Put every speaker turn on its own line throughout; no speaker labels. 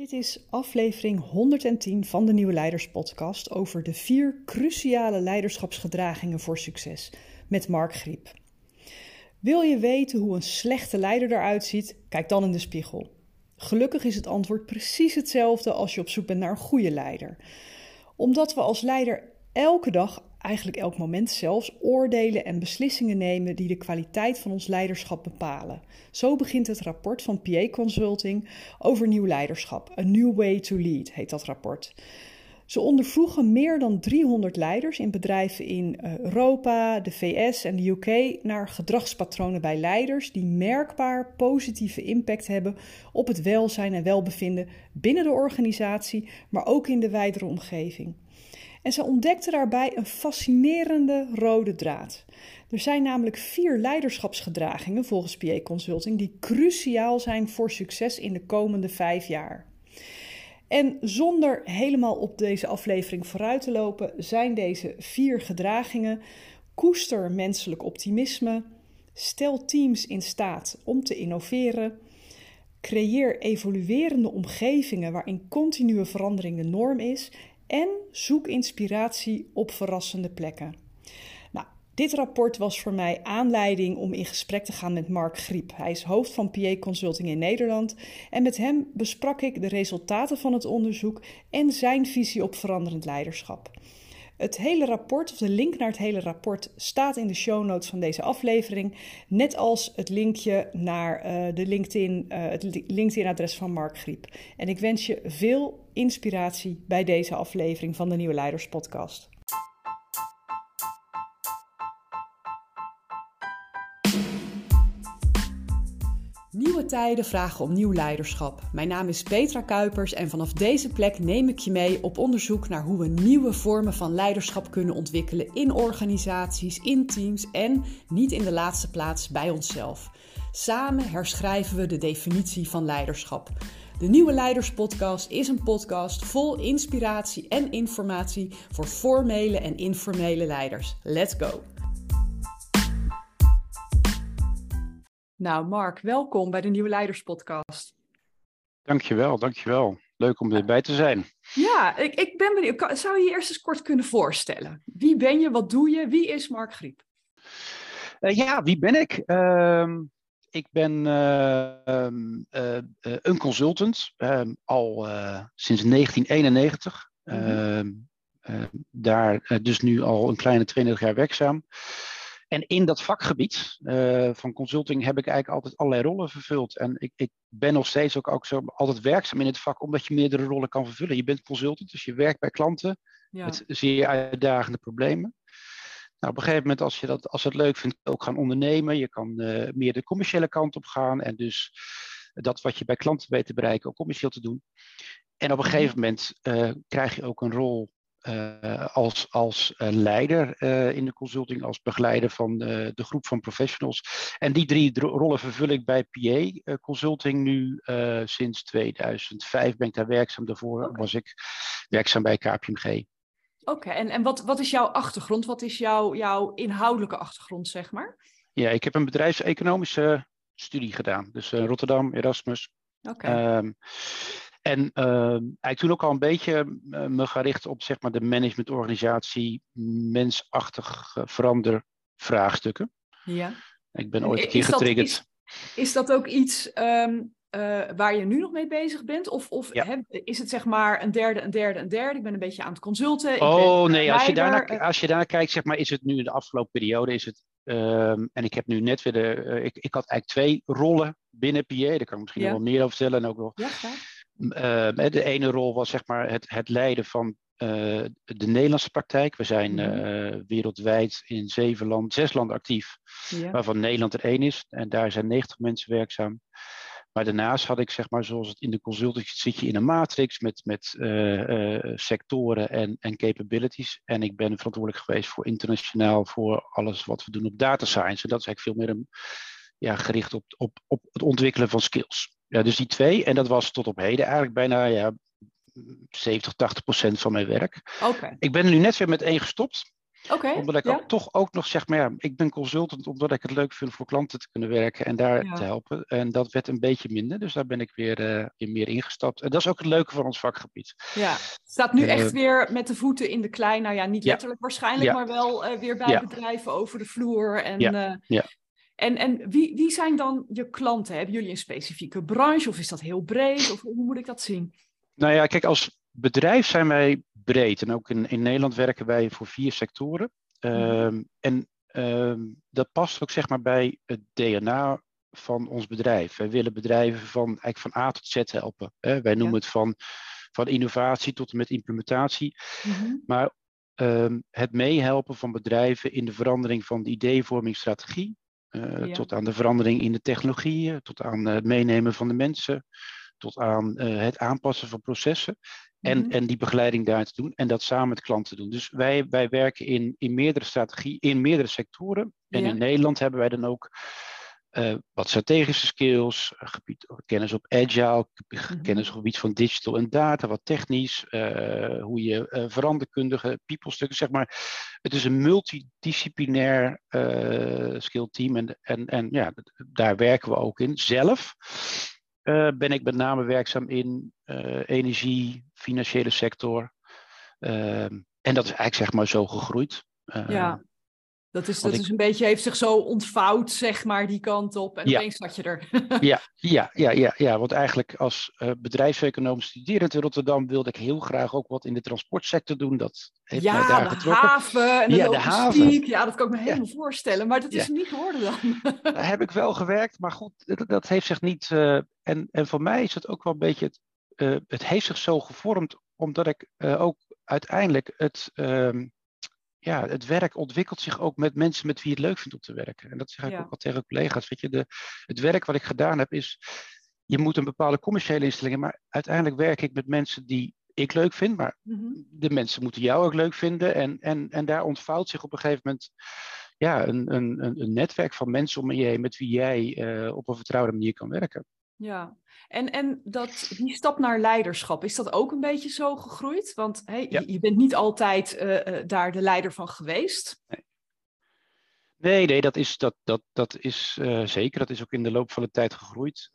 Dit is aflevering 110 van de Nieuwe Leiders Podcast over de vier cruciale leiderschapsgedragingen voor succes met Mark Griep. Wil je weten hoe een slechte leider eruit ziet? Kijk dan in de spiegel. Gelukkig is het antwoord precies hetzelfde als je op zoek bent naar een goede leider. Omdat we als leider elke dag, eigenlijk elk moment zelfs, oordelen en beslissingen nemen die de kwaliteit van ons leiderschap bepalen. Zo begint het rapport van PA Consulting over nieuw leiderschap. A New Way to Lead heet dat rapport. Ze ondervroegen meer dan 300 leiders in bedrijven in eh, Europa, de VS en de UK naar gedragspatronen bij leiders die merkbaar positieve impact hebben op het welzijn en welbevinden binnen de organisatie, maar ook in de wijdere omgeving. En ze ontdekten daarbij een fascinerende rode draad. Er zijn namelijk vier leiderschapsgedragingen volgens PA Consulting die cruciaal zijn voor succes in de komende vijf jaar. En zonder helemaal op deze aflevering vooruit te lopen, zijn deze vier gedragingen: koester menselijk optimisme, stel teams in staat om te innoveren, creëer evoluerende omgevingen waarin continue verandering de norm is en zoek inspiratie op verrassende plekken. Nou, dit rapport was voor mij aanleiding om in gesprek te gaan met Mark Griep. Hij is hoofd van PA Consulting in Nederland en met hem besprak ik de resultaten van het onderzoek en zijn visie op veranderend leiderschap. Het hele rapport, of de link naar het hele rapport, staat in de show notes van deze aflevering. Net als het linkje naar uh, de LinkedIn, uh, het LinkedIn-adres van Mark Griep. En ik wens je veel inspiratie bij deze aflevering van de Nieuwe Leiders Podcast. Nieuwe tijden vragen om nieuw leiderschap. Mijn naam is Petra Kuipers en vanaf deze plek neem ik je mee op onderzoek naar hoe we nieuwe vormen van leiderschap kunnen ontwikkelen in organisaties, in teams en, niet in de laatste plaats, bij onszelf. Samen herschrijven we de definitie van leiderschap. De Nieuwe Leiders Podcast is een podcast vol inspiratie en informatie voor formele en informele leiders. Let's go! Nou, Mark, welkom bij de Nieuwe Leiders Podcast.
Dankjewel, dankjewel. Leuk om erbij te zijn.
Ja, ik, ik ben benieuwd. Zou je je eerst eens kort kunnen voorstellen? Wie ben je, wat doe je, wie is Mark Griep?
Uh, ja, wie ben ik? Uh, ik ben uh, een consultant, ehm, al sinds 1991. Mm -hmm. daar dus nu al een kleine 20 jaar werkzaam. En in dat vakgebied uh, van consulting heb ik eigenlijk altijd allerlei rollen vervuld. En ik, ik, ben nog steeds ook, ook zo altijd werkzaam in het vak, omdat je meerdere rollen kan vervullen. Je bent consultant, dus je werkt bij klanten ja. met zeer uitdagende problemen. Nou, op een gegeven moment, als je dat als het leuk vindt, ook gaan ondernemen. Je kan uh, meer de commerciële kant op gaan. En dus dat wat je bij klanten weet te bereiken, ook commercieel te doen. En op een gegeven moment uh, krijg je ook een rol uh, als, als leider in de consulting, als begeleider van de groep van professionals. En die drie rollen vervul ik bij PA Consulting nu sinds 2005 ben ik daar werkzaam. Daarvoor okay. was ik werkzaam bij KPMG.
Oké, okay, en, en wat, wat is jouw achtergrond? Wat is jouw, jouw inhoudelijke achtergrond, zeg maar?
Ja, ik heb een bedrijfseconomische studie gedaan. Dus Rotterdam, Erasmus.
Oké. Okay.
Um, en uh, eigenlijk toen ook al een beetje uh, me gericht op zeg maar, de managementorganisatie, mensachtig verander vraagstukken.
Ja.
Ik ben ooit een keer getriggerd.
Is, is, dat ook iets um, waar je nu nog mee bezig bent? Of, of
ja.
is het zeg maar een derde, een derde, een derde? Ik ben een beetje aan het consulten.
Oh nee, als je, daarnaar, als je kijkt, zeg maar, is het nu in de afgelopen periode, is het Um, en ik heb nu net weer de. Uh, ik, ik had eigenlijk twee rollen binnen PA. Daar kan ik misschien ja. nog wel meer over vertellen. En ook wel.
Ja,
uh, de ene rol was zeg maar het, het leiden van uh, de Nederlandse praktijk. We zijn uh, wereldwijd in zeven landen, zes landen actief, ja. waarvan Nederland er één is. En daar zijn 90 mensen werkzaam. Maar daarnaast had ik, zeg maar, zoals het in de consulting zit je in een matrix met, met sectoren en, en capabilities. En ik ben verantwoordelijk geweest voor internationaal, voor alles wat we doen op data science. En dat is eigenlijk veel meer een, ja, gericht op, op, op het ontwikkelen van skills. Ja, dus die twee. En dat was tot op heden eigenlijk bijna ja, 70, 80 procent van mijn werk.
Okay.
Ik ben er nu net weer met één gestopt. Omdat ik ook, toch ook nog zeg, maar ja, ik ben consultant omdat ik het leuk vind voor klanten te kunnen werken en daar te helpen. En dat werd een beetje minder, dus daar ben ik weer, uh, weer meer ingestapt. En dat is ook het leuke van ons vakgebied.
Ja, staat nu echt weer met de voeten in de klei. Nou ja, niet letterlijk waarschijnlijk, maar wel weer bij bedrijven over de vloer. En, ja. En, en wie, wie zijn dan je klanten? Hebben jullie een specifieke branche of is dat heel breed? Of hoe moet ik dat zien?
Nou ja, kijk, als bedrijf zijn wij breed. En ook in, in Nederland werken wij voor vier sectoren. Mhm. Ehm, en ehm, dat past ook zeg maar bij het DNA van ons bedrijf. Wij willen bedrijven van, eigenlijk van A tot Z helpen. Hè? Wij noemen het van, van innovatie tot en met implementatie. Mhm. Maar um, het meehelpen van bedrijven in de verandering van de ideevormingsstrategie. Uh, Tot aan de verandering in de technologieën, tot aan het meenemen van de mensen, tot aan uh, het aanpassen van processen. En, mhm. en die begeleiding daar te doen en dat samen met klanten doen. Dus wij, wij werken in, in meerdere strategieën, in meerdere sectoren. En in Nederland hebben wij dan ook uh, wat strategische skills, gebied, kennis op agile, mhm. kennis op gebied van digital en data, wat technisch, uh, hoe je uh, veranderkundige people stukken, zeg maar. Het is een multidisciplinair skill team en, en, en ja, daar werken we ook in. Zelf ben ik met name werkzaam in energie, financiële sector. Ehm, en dat is eigenlijk zeg maar zo gegroeid.
ja. Dat, is, dat is een beetje, heeft zich zo ontvouwd, zeg maar, die kant op. En ja. opeens zat je er.
ja, ja, ja, ja, ja, want eigenlijk als uh, bedrijfseconoom studerend in Rotterdam wilde ik heel graag ook wat in de transportsector doen. Dat heeft
ja,
mij daar
de
getrokken.
haven en de ja, De haven. Ja, dat kan ik me helemaal voorstellen. Maar dat is niet geworden dan.
daar heb ik wel gewerkt, maar goed, dat, dat heeft zich niet... Uh, en, en voor mij is het ook wel een beetje... Het, uh, het heeft zich zo gevormd, omdat ik ook uiteindelijk het... Ehm, ja, het werk ontwikkelt zich ook met mensen met wie het leuk vindt om te werken. En dat zeg ik ook al tegen collega's. Weet je, de, het werk wat ik gedaan heb is, je moet een bepaalde commerciële instelling maar uiteindelijk werk ik met mensen die ik leuk vind, maar mhm. de mensen moeten jou ook leuk vinden. En, en, en daar ontvouwt zich op een gegeven moment ja, een, een, een netwerk van mensen om je heen met wie jij uh, op een vertrouwde manier kan werken.
Ja, en, en dat, die stap naar leiderschap, is dat ook een beetje zo gegroeid? Want hey, je, je, bent niet altijd uh, uh, daar de leider van geweest.
Nee. Nee, nee, dat is, dat, dat, dat is uh, zeker. Dat is ook in de loop van de tijd gegroeid.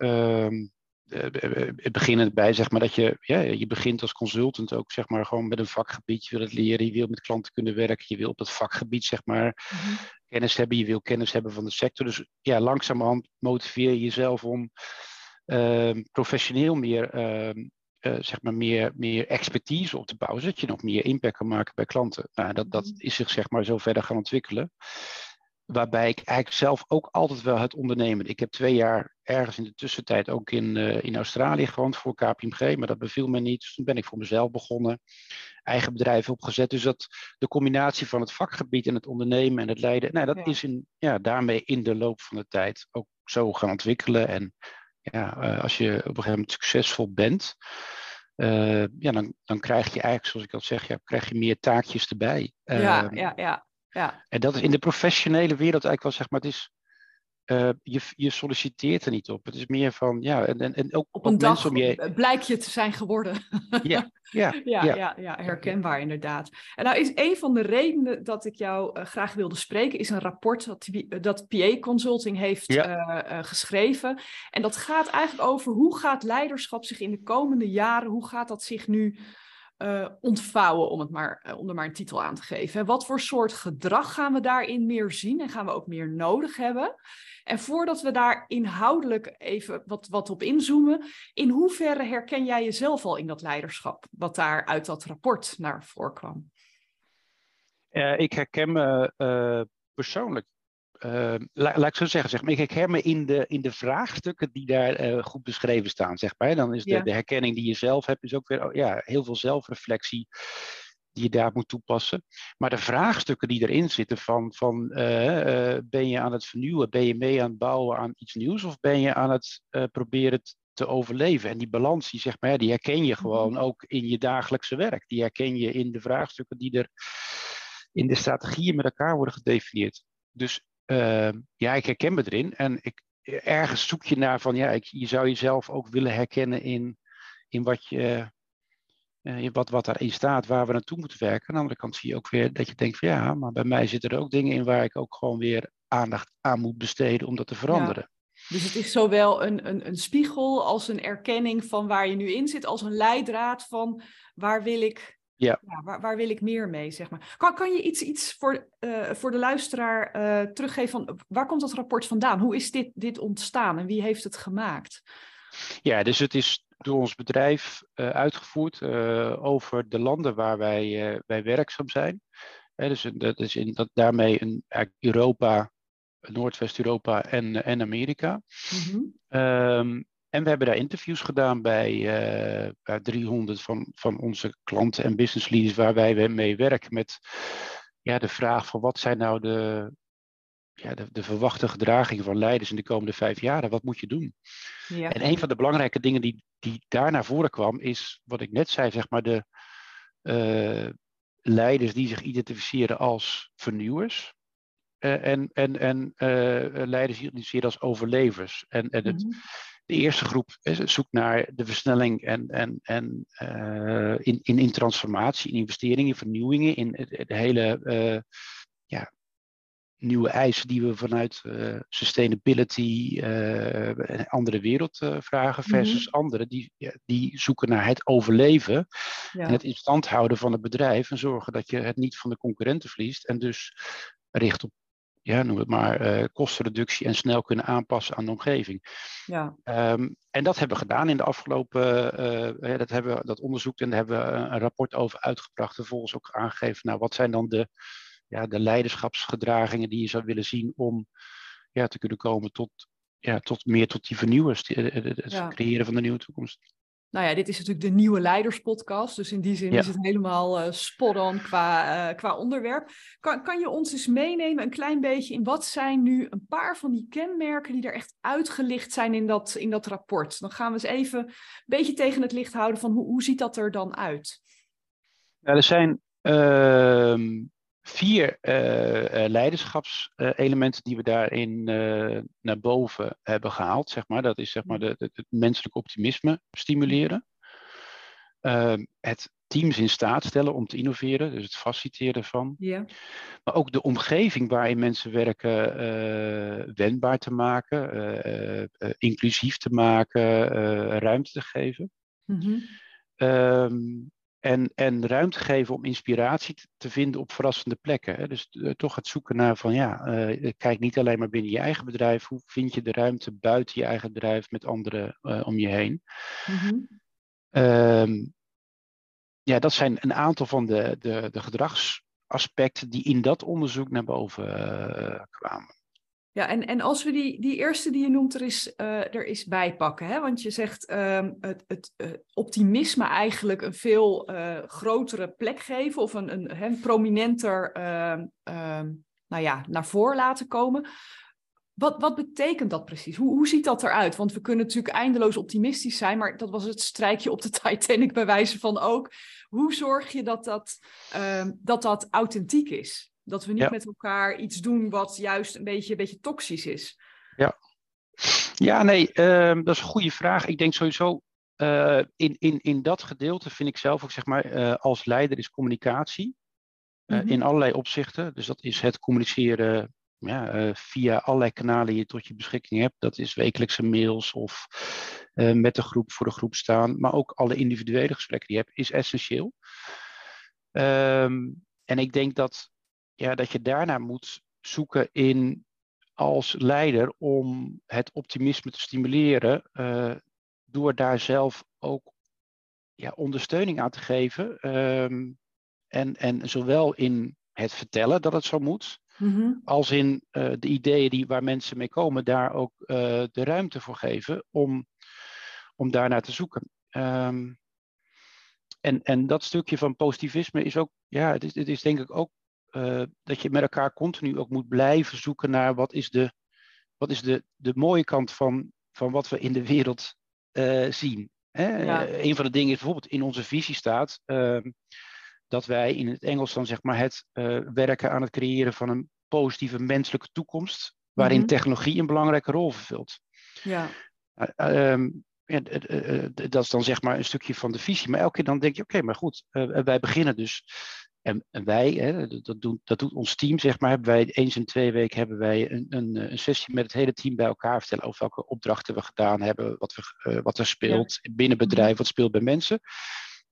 Het begint bij, zeg maar, dat je, ja, je begint als consultant ook, zeg maar, gewoon met een vakgebied. Je wil het leren, je wil met klanten kunnen werken, je wil op dat vakgebied, zeg maar, mm -hmm. kennis hebben. Je wil kennis hebben van de sector. Dus ja, langzamerhand motiveer je jezelf om Ehm, professioneel meer, ehm, eh, zeg maar meer, meer expertise op te bouwen, zodat je nog meer impact kan maken bij klanten. Nou, dat, dat mhm. is zich zeg maar zo verder gaan ontwikkelen. Waarbij ik eigenlijk zelf ook altijd wel het ondernemen. Ik heb twee jaar ergens in de tussentijd ook in, uh, in Australië gewoond voor KPMG, maar dat beviel me niet. Dus toen ben ik voor mezelf begonnen, eigen bedrijf opgezet. Dus dat de combinatie van het vakgebied en het ondernemen en het leiden, nou, dat is in, ja, daarmee in de loop van de tijd ook zo gaan ontwikkelen. En ja, uh, als je op een gegeven moment succesvol bent, uh, ja, dan, dan krijg je eigenlijk, zoals ik al zeg, ja, krijg je meer taakjes erbij.
Ja, uh, ja, ja, ja.
En dat is in de professionele wereld eigenlijk wel, zeg maar, het is, uh, je, je solliciteert er niet op. Het is meer van, ja, en, en, en ook
op een dag om je... blijk je te zijn geworden.
ja, ja,
ja, ja, ja, herkenbaar inderdaad. En nou is een van de redenen dat ik jou uh, graag wilde spreken, is een rapport dat, dat PA Consulting heeft ja. uh, geschreven. En dat gaat eigenlijk over hoe gaat leiderschap zich in de komende jaren, hoe gaat dat zich nu uh, ontvouwen, om het maar, uh, er maar een titel aan te geven. Wat voor soort gedrag gaan we daarin meer zien en gaan we ook meer nodig hebben? En voordat we daar inhoudelijk even wat, wat op inzoomen, in hoeverre herken jij jezelf al in dat leiderschap, wat daar uit dat rapport naar voren kwam?
Uh, ik herken me persoonlijk uh, laat ik zo zeggen, zeg maar, ik herken me in de, in de vraagstukken die daar uh, goed beschreven staan. Zeg maar. Dan is de, ja. de, herkenning die je zelf hebt, is ook weer oh, ja, heel veel zelfreflectie die je daar moet toepassen. Maar de vraagstukken die erin zitten van, van uh, ben je aan het vernieuwen, ben je mee aan het bouwen aan iets nieuws of ben je aan het proberen te overleven? En die balans, die, zeg maar, die herken je mhm. gewoon ook in je dagelijkse werk. Die herken je in de vraagstukken die er in de strategieën met elkaar worden gedefinieerd. Dus uh, ja, ik herken me erin. En ik, ergens zoek je naar van, ja, ik, je zou jezelf ook willen herkennen in, in wat je, uh, wat, wat daarin staat, waar we naartoe moeten werken. Aan de andere kant zie je ook weer dat je denkt van ja, maar bij mij zitten er ook dingen in waar ik ook gewoon weer aandacht aan moet besteden om dat te veranderen.
Dus het is zowel een, een, een spiegel als een erkenning van waar je nu in zit, als een leidraad van waar wil ik, ja. waar, waar, wil ik meer mee, zeg maar. Kan, kan je iets, iets voor, uh, voor de luisteraar uh, teruggeven van waar komt dat rapport vandaan? Hoe is dit, dit ontstaan en wie heeft het gemaakt?
Ja, dus het is door ons bedrijf uh, uitgevoerd over de landen waar wij, wij werkzaam zijn. dus dat is in, dat daarmee een, Europa Noordwest-Europa en, en Amerika. Ehm, en we hebben daar interviews gedaan bij, uh, bij 300 van, van onze klanten en business leaders waar wij mee werken met ja, de vraag van wat zijn nou de, ja, de, de verwachte gedragingen van leiders in de komende vijf jaar? Wat moet je doen? Ja. En een van de belangrijke dingen die, die daar naar voren kwam is wat ik net zei, zeg maar de uh, leiders die zich identificeren als vernieuwers. Eh, en, en, en leiders hier als overlevers. En, en het, mhm. De eerste groep zoekt naar de versnelling en, en, en in, in, in transformatie, in investeringen, in vernieuwingen, in de, hele ja, nieuwe eisen die we vanuit sustainability en andere wereld vragen, mhm. versus anderen die, die zoeken naar het overleven en het in stand houden van het bedrijf en zorgen dat je het niet van de concurrenten verliest en dus richt op ja, noem het maar, uh, kostenreductie en snel kunnen aanpassen aan de omgeving. Ja. Um, en dat hebben we gedaan in de afgelopen, uh, dat hebben we dat onderzoek en daar hebben we een rapport over uitgebracht. Vervolgens ook aangegeven, nou wat zijn dan de, ja, de leiderschapsgedragingen die je zou willen zien om ja, te kunnen komen tot, ja, tot meer tot die vernieuwers, het creëren van de nieuwe toekomst.
Nou ja, dit is natuurlijk de nieuwe leiderspodcast. Dus in die zin is het helemaal uh, spot on qua, uh, qua onderwerp. Kan, kan je ons eens meenemen een klein beetje in wat zijn nu een paar van die kenmerken die er echt uitgelicht zijn in dat, in dat rapport? Dan gaan we eens even een beetje tegen het licht houden van hoe, hoe ziet dat er dan uit?
Ja, er zijn uh, vier uh, leiderschapselementen die we daarin naar boven hebben gehaald. Zeg maar. Dat is zeg maar, de, de, het menselijk optimisme stimuleren. Ehm, het teams in staat stellen om te innoveren, dus het faciliteren van. Ja. Maar ook de omgeving waarin mensen werken wendbaar te maken, inclusief te maken, ruimte te geven. Mm -hmm. En, en ruimte geven om inspiratie te vinden op verrassende plekken. Hè. Dus uh, toch het zoeken naar van ja, uh, kijk niet alleen maar binnen je eigen bedrijf. Hoe vind je de ruimte buiten je eigen bedrijf met anderen uh, om je heen? Mm-hmm. Um, ja, dat zijn een aantal van de, de, de gedragsaspecten die in dat onderzoek naar boven kwamen.
Ja, en, en als we die, die eerste die je noemt er is, uh, er is bijpakken, hè? want je zegt uh, het, het uh, optimisme eigenlijk een veel uh, grotere plek geven of een, een, een prominenter ehm, ehm, nou ja, naar voren laten komen. Wat, wat betekent dat precies? Hoe, hoe ziet dat eruit? Want we kunnen natuurlijk eindeloos optimistisch zijn, maar dat was het strijkje op de Titanic bij wijze van ook. Hoe zorg je dat dat, dat, dat authentiek is? Dat we niet met elkaar iets doen wat juist een beetje, een beetje toxisch is.
Ja, ja nee, uh, dat is een goede vraag. Ik denk sowieso uh, in, in, in dat gedeelte vind ik zelf ook, zeg maar, uh, als leider is communicatie. Mm -hmm. In allerlei opzichten. Dus dat is het communiceren ja, via allerlei kanalen die je tot je beschikking hebt. Dat is wekelijkse mails of met de groep voor de groep staan. Maar ook alle individuele gesprekken die je hebt, is essentieel. Um, en ik denk dat ja, dat je daarna moet zoeken in als leider om het optimisme te stimuleren, uh, door daar zelf ook ja, ondersteuning aan te geven. Um, en, en zowel in het vertellen dat het zo moet, mm-hmm. als in uh, de ideeën die, waar mensen mee komen, daar ook uh, de ruimte voor geven om, om daarnaar te zoeken. Um, en, en dat stukje van positivisme is ook, ja, het is, het is denk ik ook uh, dat je met elkaar continu ook moet blijven zoeken naar wat is de, wat is de, de mooie kant van, van wat we in de wereld uh, zien. Hè? Ja. Uh, een van de dingen is bijvoorbeeld in onze visie staat ehm, dat wij in het Engels dan zeg maar het werken aan het creëren van een positieve menselijke toekomst, waarin mm -hmm. technologie een belangrijke rol vervult. Ja. Um, ja, dat is dan zeg maar een stukje van de visie. Maar elke keer dan denk je, oké, maar goed, wij beginnen dus en, wij, hè, dat, doet, dat doet ons team, zeg maar, hebben wij eens in twee weken hebben wij een, een, een, sessie met het hele team bij elkaar vertellen over welke opdrachten we gedaan hebben, wat, we, uh, wat er speelt binnen bedrijf, mhm. wat speelt bij mensen.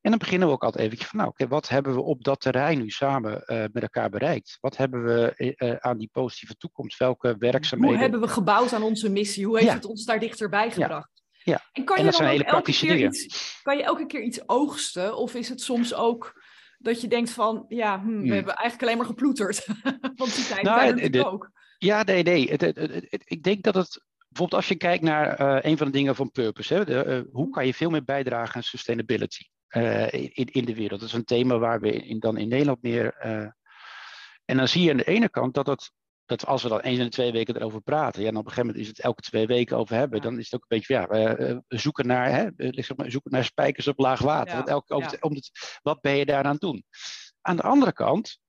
En dan beginnen we ook altijd eventjes van, nou, oké, wat hebben we op dat terrein nu samen uh, met elkaar bereikt? Wat hebben we uh, aan die positieve toekomst? Welke werkzaamheden?
Hoe hebben we gebouwd aan onze missie? Hoe heeft het ons daar dichterbij gebracht?
Ja.
En kan je dan ook elke keer iets, kan je elke keer iets oogsten? Of is het soms ook dat je denkt van, ja, hm, we hmm. hebben eigenlijk alleen maar geploeterd. Want die tijd nou, natuurlijk ook.
Ja, nee, nee. Het, het, ik denk dat het, bijvoorbeeld als je kijkt naar uh, een van de dingen van Purpose, hè, de, uh, hoe kan je veel meer bijdragen aan sustainability uh, in, in de wereld? Dat is een thema waar we in, dan in Nederland meer... en dan zie je aan de ene kant dat het dat als we dan eens in de twee weken erover praten, ja, en op een gegeven moment is het elke twee weken over hebben, dan is het ook een beetje, ja, we, zoeken naar, hè, zeg maar, zoeken naar spijkers op laag water. want elke, over om het, wat ben je daaraan doen? Aan de andere kant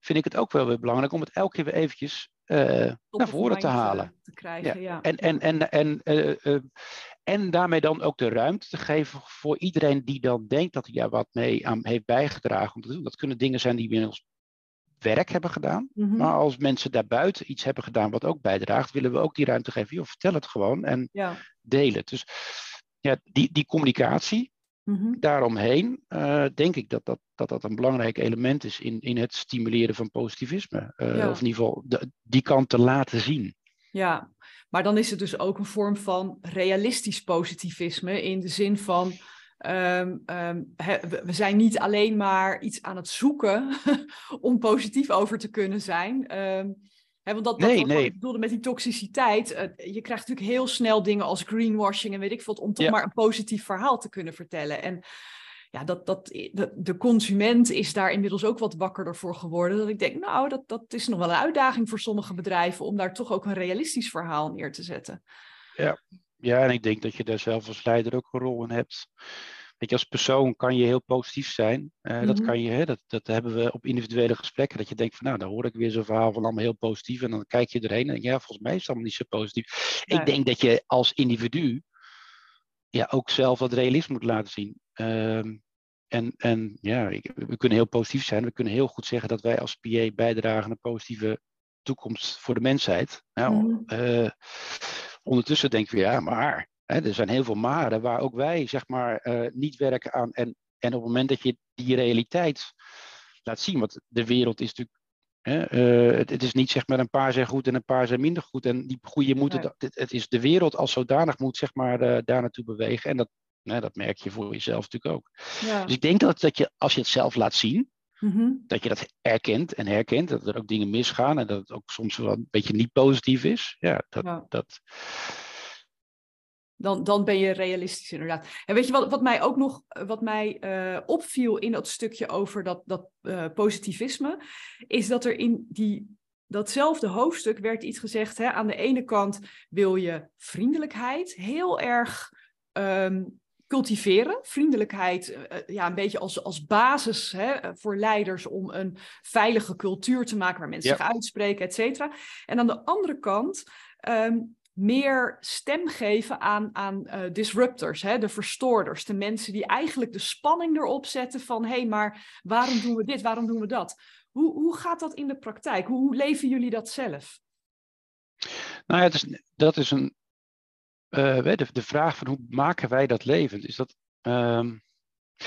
vind ik het ook wel weer belangrijk om het elke keer weer eventjes uh, naar voren te halen.
Te krijgen, ja.
En, en, en, en, uh, en daarmee dan ook de ruimte te geven voor iedereen die dan denkt dat hij ja, wat mee aan heeft bijgedragen om te doen. Dat kunnen dingen zijn die we in ons werk hebben gedaan. Mhm. Maar als mensen daarbuiten iets hebben gedaan wat ook bijdraagt, willen we ook die ruimte geven. Joh, vertel het gewoon en ja. deel het. Dus ja, die, die communicatie mhm. daaromheen, uh, denk ik dat dat, dat dat een belangrijk element is in, in het stimuleren van positivisme. Uh, Of in ieder geval de, die kant te laten zien.
Ja, maar dan is het dus ook een vorm van realistisch positivisme in de zin van Um, we zijn niet alleen maar iets aan het zoeken om positief over te kunnen zijn. Um, want dat, dat nee, nee. ik bedoelde met die toxiciteit. Uh, je krijgt natuurlijk heel snel dingen als greenwashing en weet ik veel, om toch maar een positief verhaal te kunnen vertellen. En ja, dat, dat, de, de, consument is daar inmiddels ook wat wakkerder voor geworden. Dat ik denk, nou, dat, dat is nog wel een uitdaging voor sommige bedrijven om daar toch ook een realistisch verhaal neer te zetten.
Ja, ja, en ik denk dat je daar zelf als leider ook een rol in hebt. Weet je, als persoon kan je heel positief zijn. Uh, Dat mhm. kan je, hè, dat, dat hebben we op individuele gesprekken. Dat je denkt van nou, dan hoor ik weer zo'n verhaal van allemaal heel positief. En dan kijk je erheen en ja, volgens mij is het allemaal niet zo positief. Ik denk dat je als individu ja, ook zelf wat realisme moet laten zien. Um, en, en ja, we kunnen heel positief zijn. We kunnen heel goed zeggen dat wij als PA bijdragen aan een positieve toekomst voor de mensheid. Nou, mm ondertussen denken we, ja, maar hè, er zijn heel veel maren waar ook wij zeg maar uh, niet werken aan. En, en op het moment dat je die realiteit laat zien, want de wereld is natuurlijk. Hè, uh, het, het, is niet zeg maar een paar zijn goed en een paar zijn minder goed. En die goede moeten, nee. het, het, is de wereld als zodanig moet zeg maar uh, daar naartoe bewegen. En dat, nou, dat merk je voor jezelf natuurlijk ook. Ja. Dus ik denk dat, dat je, als je het zelf laat zien, Mm-hmm. Dat je dat erkent en herkent, dat er ook dingen misgaan en dat het ook soms wel een beetje niet positief is. Ja, dat, ja. dat,
dan, dan ben je realistisch inderdaad. En weet je wat, wat mij ook nog wat mij, uh, opviel in dat stukje over dat, dat uh, positivisme, is dat er in die, datzelfde hoofdstuk werd iets gezegd. Hè, aan de ene kant wil je vriendelijkheid heel erg um, cultiveren. Vriendelijkheid, uh, ja, een beetje als, als basis hè, voor leiders om een veilige cultuur te maken waar mensen ja. zich uitspreken, et cetera. En aan de andere kant um, meer stem geven aan, aan uh, disruptors, hè, de verstoorders, de mensen die eigenlijk de spanning erop zetten van hé, hey, maar waarom doen we dit, waarom doen we dat? Hoe, hoe gaat dat in de praktijk? Hoe, hoe leven jullie dat zelf?
Nou ja, is, dat is een, uh, de, de vraag van hoe maken wij dat levend? Is dat, um,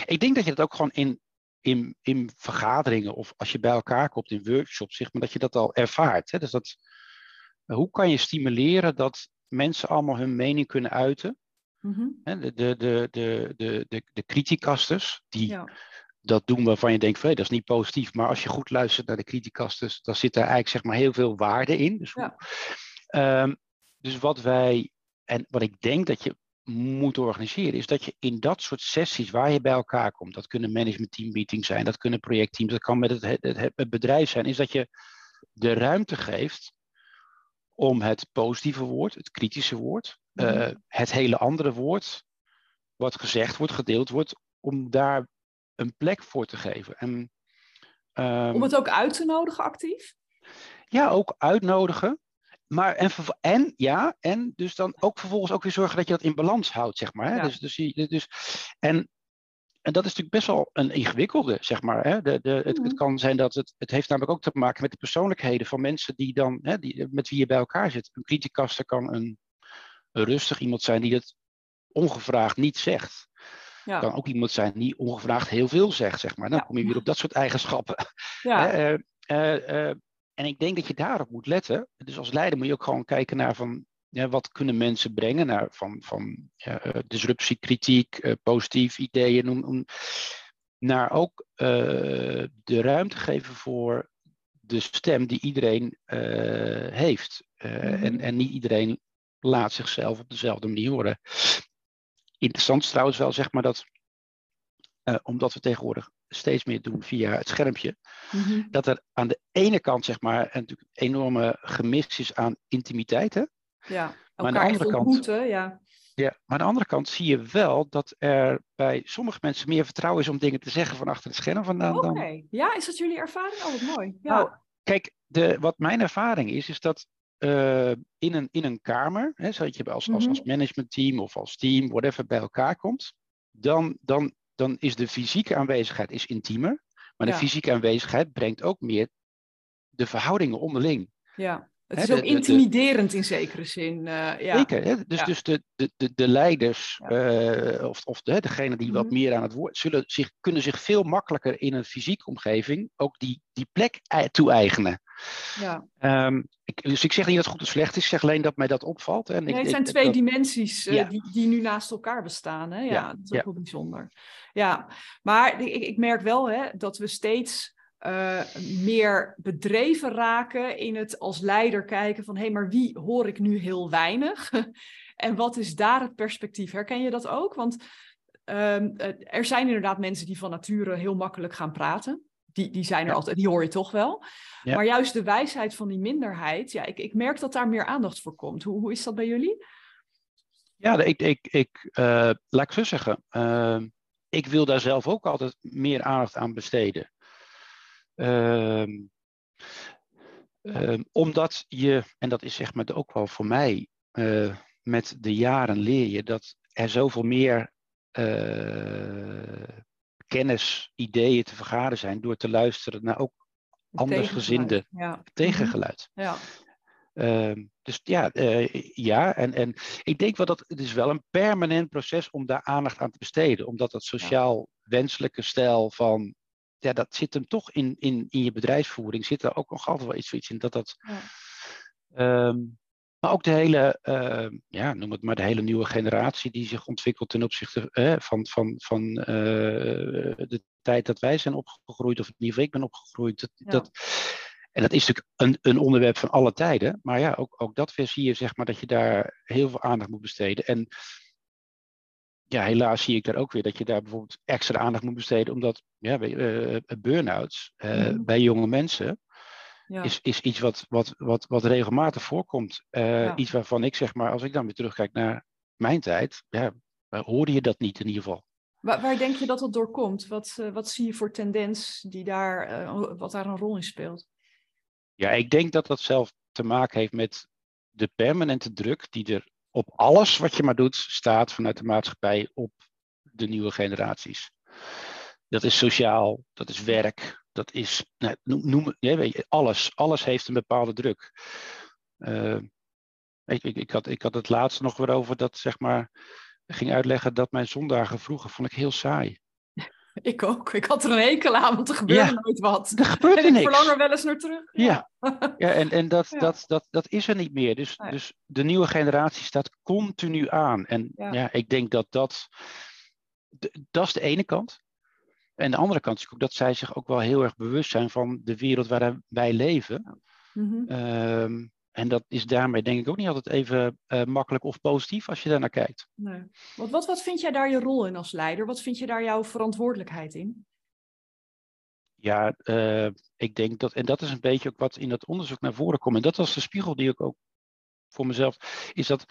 ik denk dat je dat ook gewoon in, in, in vergaderingen of als je bij elkaar komt in workshops, zeg maar, dat je dat al ervaart. Hè? Dus dat, hoe kan je stimuleren dat mensen allemaal hun mening kunnen uiten? Mm-hmm. de, de, de, de, de, de, de criticasters, die ja. dat doen waarvan je denkt, van, dat is niet positief. Maar als je goed luistert naar de criticasters, dan zit daar eigenlijk zeg maar, heel veel waarde in. Dus, ja. um, dus wat wij, en wat ik denk dat je moet organiseren, is dat je in dat soort sessies waar je bij elkaar komt, dat kunnen management team meetings zijn, dat kunnen projectteams, dat kan met het, het, het bedrijf zijn, is dat je de ruimte geeft om het positieve woord, het kritische woord, mm -hmm. uh, het hele andere woord, wat gezegd wordt, gedeeld wordt, om daar een plek voor te geven. En,
um, om het ook uit te nodigen actief?
Ja, ook uitnodigen. Maar en, en ja, en dus dan ook vervolgens ook weer zorgen dat je dat in balans houdt, zeg maar. Hè?
Ja.
Dus, dus, dus, en, en dat is natuurlijk best wel een ingewikkelde, zeg maar. Hè? De, de, het,
Mhm.
het kan zijn dat het, het heeft namelijk ook te maken met de persoonlijkheden van mensen die dan, hè, die, met wie je bij elkaar zit. Een criticaster kan een, een rustig iemand zijn die het ongevraagd niet zegt.
Ja.
Kan ook iemand zijn die ongevraagd heel veel zegt, zeg maar. Dan
Ja.
kom je weer op dat soort eigenschappen.
ja.
Hè, eh, eh, eh, en ik denk dat je daarop moet letten. Dus als leider moet je ook gewoon kijken naar van ja, wat kunnen mensen brengen naar van, van ja, eh, disruptie, kritiek, eh, positief ideeën, noem- naar ook eh, de ruimte geven voor de stem die iedereen heeft.
Mhm.
en, en niet iedereen laat zichzelf op dezelfde manier horen. Interessant is trouwens wel, zeg maar, dat omdat we tegenwoordig steeds meer doen via het schermpje,
Mhm.
dat er aan de ene kant zeg maar een natuurlijk een enorme gemis is aan intimiteit. Hè?
ja.
aan de andere kant-
ja.
Ja. Maar aan de andere kant zie je wel dat er bij sommige mensen meer vertrouwen is om dingen te zeggen van achter het scherm vandaan
Oké,
dan.
ja, is dat jullie ervaring? Oh, wat mooi. Ja.
Nou, Kijk, de, wat mijn ervaring is, is dat eh, in, een, in een kamer, hè, zodat je als, als,
Mhm.
als managementteam of als team, whatever, bij elkaar komt, dan, dan, dan is de fysieke aanwezigheid is intiemer. Maar
Ja.
de fysieke aanwezigheid brengt ook meer de verhoudingen onderling.
ja. Het is ook
de- de-
intimiderend in zekere zin. eh, ja.
Zeker, hè? dus,
Ja.
dus de, de, de, de leiders,
Ja.
eh, of, of de, degene die wat
Mhm.
meer aan het woord, zullen zich, kunnen zich veel makkelijker in een fysieke omgeving ook die, die plek ei- toe-eigenen.
Ja.
Ehm, ik, dus ik zeg niet dat het goed of slecht is, ik zeg alleen dat mij dat opvalt. En
Nee,
ik,
het
ik-
zijn twee
dat-
dimensies eh, die, die nu naast elkaar bestaan. Hè? Ja,
Ja,
dat is ook wel bijzonder. Ja, maar ik, ik merk wel hè, dat we steeds eh, meer bedreven raken in het als leider kijken van hé, hey, maar wie hoor ik nu heel weinig? en wat is daar het perspectief? Herken je dat ook? Want ehm, eh, er zijn inderdaad mensen die van nature heel makkelijk gaan praten. Die, die zijn er
Ja.
altijd, die hoor je toch wel.
Ja.
Maar juist de wijsheid van die minderheid, ja, ik, ik merk dat daar meer aandacht voor komt. Hoe, hoe is dat bij jullie?
Ja, ik, ik, ik, eh, laat ik zo zeggen. ehm, ik wil daar zelf ook altijd meer aandacht aan besteden. Ehm, ehm, omdat je, en dat is zeg maar ook wel voor mij, eh, met de jaren leer je dat er zoveel meer eh, kennis, ideeën te vergaren zijn door te luisteren naar ook andersgezinde
tegengeluid, Ja.
tegengeluid.
Mhm. Ja.
Ehm, dus ja, eh, ja en, en ik denk wel dat het is wel een permanent proces om daar aandacht aan te besteden. Omdat dat sociaal wenselijke stijl van, ja, dat zit hem toch in, in, in je bedrijfsvoering, zit er ook nog altijd wel iets, zoiets in dat dat...
Ja.
ehm, maar ook de hele, ehm, ja, noem het maar de hele nieuwe generatie die zich ontwikkelt ten opzichte eh, van, van, van eh, de tijd dat wij zijn opgegroeid, of in ieder geval ik ben opgegroeid. Dat,
Ja.
dat, en dat is natuurlijk een, een onderwerp van alle tijden. Maar ja, ook, ook dat weer zie je zeg maar dat je daar heel veel aandacht moet besteden. En ja, helaas zie ik daar ook weer dat je daar bijvoorbeeld extra aandacht moet besteden. Omdat ja, eh, burn-outs eh,
Mhm.
bij jonge mensen
Ja.
is, is iets wat, wat, wat, wat regelmatig voorkomt.
Ja.
Iets waarvan ik zeg maar, als ik dan weer terugkijk naar mijn tijd, ja, hoorde je dat niet in ieder geval.
Waar, waar denk je dat dat door komt? Wat, wat zie je voor tendens die daar, wat daar een rol in speelt?
Ja, ik denk dat dat zelf te maken heeft met de permanente druk die er op alles wat je maar doet staat vanuit de maatschappij op de nieuwe generaties. Dat is sociaal, dat is werk, dat is, nou, noem, weet alles. Alles heeft een bepaalde druk. Eh, ik, ik, ik, had, ik had het laatste nog weer over dat, zeg maar, ging uitleggen dat mijn zondagen vroeger vond ik heel saai.
Ik ook. Ik had er een hekel aan, want er gebeurde
Ja.
nooit wat.
Er gebeurde
En ik
niks.
verlang er wel eens naar terug.
Ja, ja en, en dat,
Ja.
Dat, dat, dat is er niet meer. Dus,
Nee.
dus de nieuwe generatie staat continu aan. En
Ja.
ja, ik denk dat dat, dat is de ene kant. En de andere kant is ook dat zij zich ook wel heel erg bewust zijn van de wereld waarin wij leven. Ehm, en dat is daarmee denk ik ook niet altijd even eh, makkelijk of positief als je daar naar kijkt.
Nee. Wat, wat, wat vind jij daar je rol in als leider? Wat vind je daar jouw verantwoordelijkheid in?
Ja, eh, ik denk dat, en dat is een beetje ook wat in dat onderzoek naar voren komt. En dat was de spiegel die ik ook voor mezelf, is dat,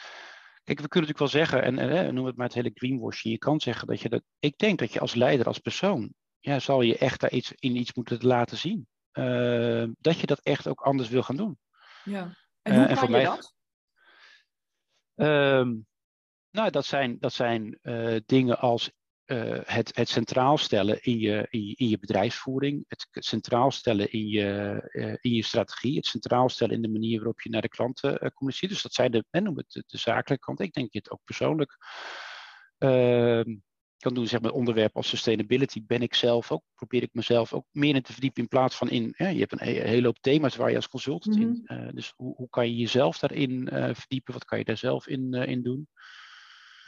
kijk, we kunnen natuurlijk wel zeggen, en, en eh, noem het maar het hele greenwashing, je kan zeggen dat je dat, ik denk dat je als leider, als persoon, ja, zal je echt daar iets in iets moeten laten zien. Eh, dat je dat echt ook anders wil gaan doen.
Ja. En hoe kan je dat?
Ehm, nou, dat zijn, dat zijn dingen als uh, het, het centraal stellen in je, in je, in je bedrijfsvoering, het centraal stellen in je, uh, in je strategie, het centraal stellen in de manier waarop je naar de klanten uh, communiceert. Dus dat zijn de, en noem het de, de zakelijke kant. Ik denk het ook persoonlijk ehm, kan doen. Zeg maar, onderwerp als sustainability ben ik zelf ook, probeer ik mezelf ook meer in te verdiepen in plaats van in, je hebt een, hele hoop thema's waar je als consultant mm -hmm. in, dus hoe, hoe kan je jezelf daarin verdiepen, wat kan je daar zelf in, in doen?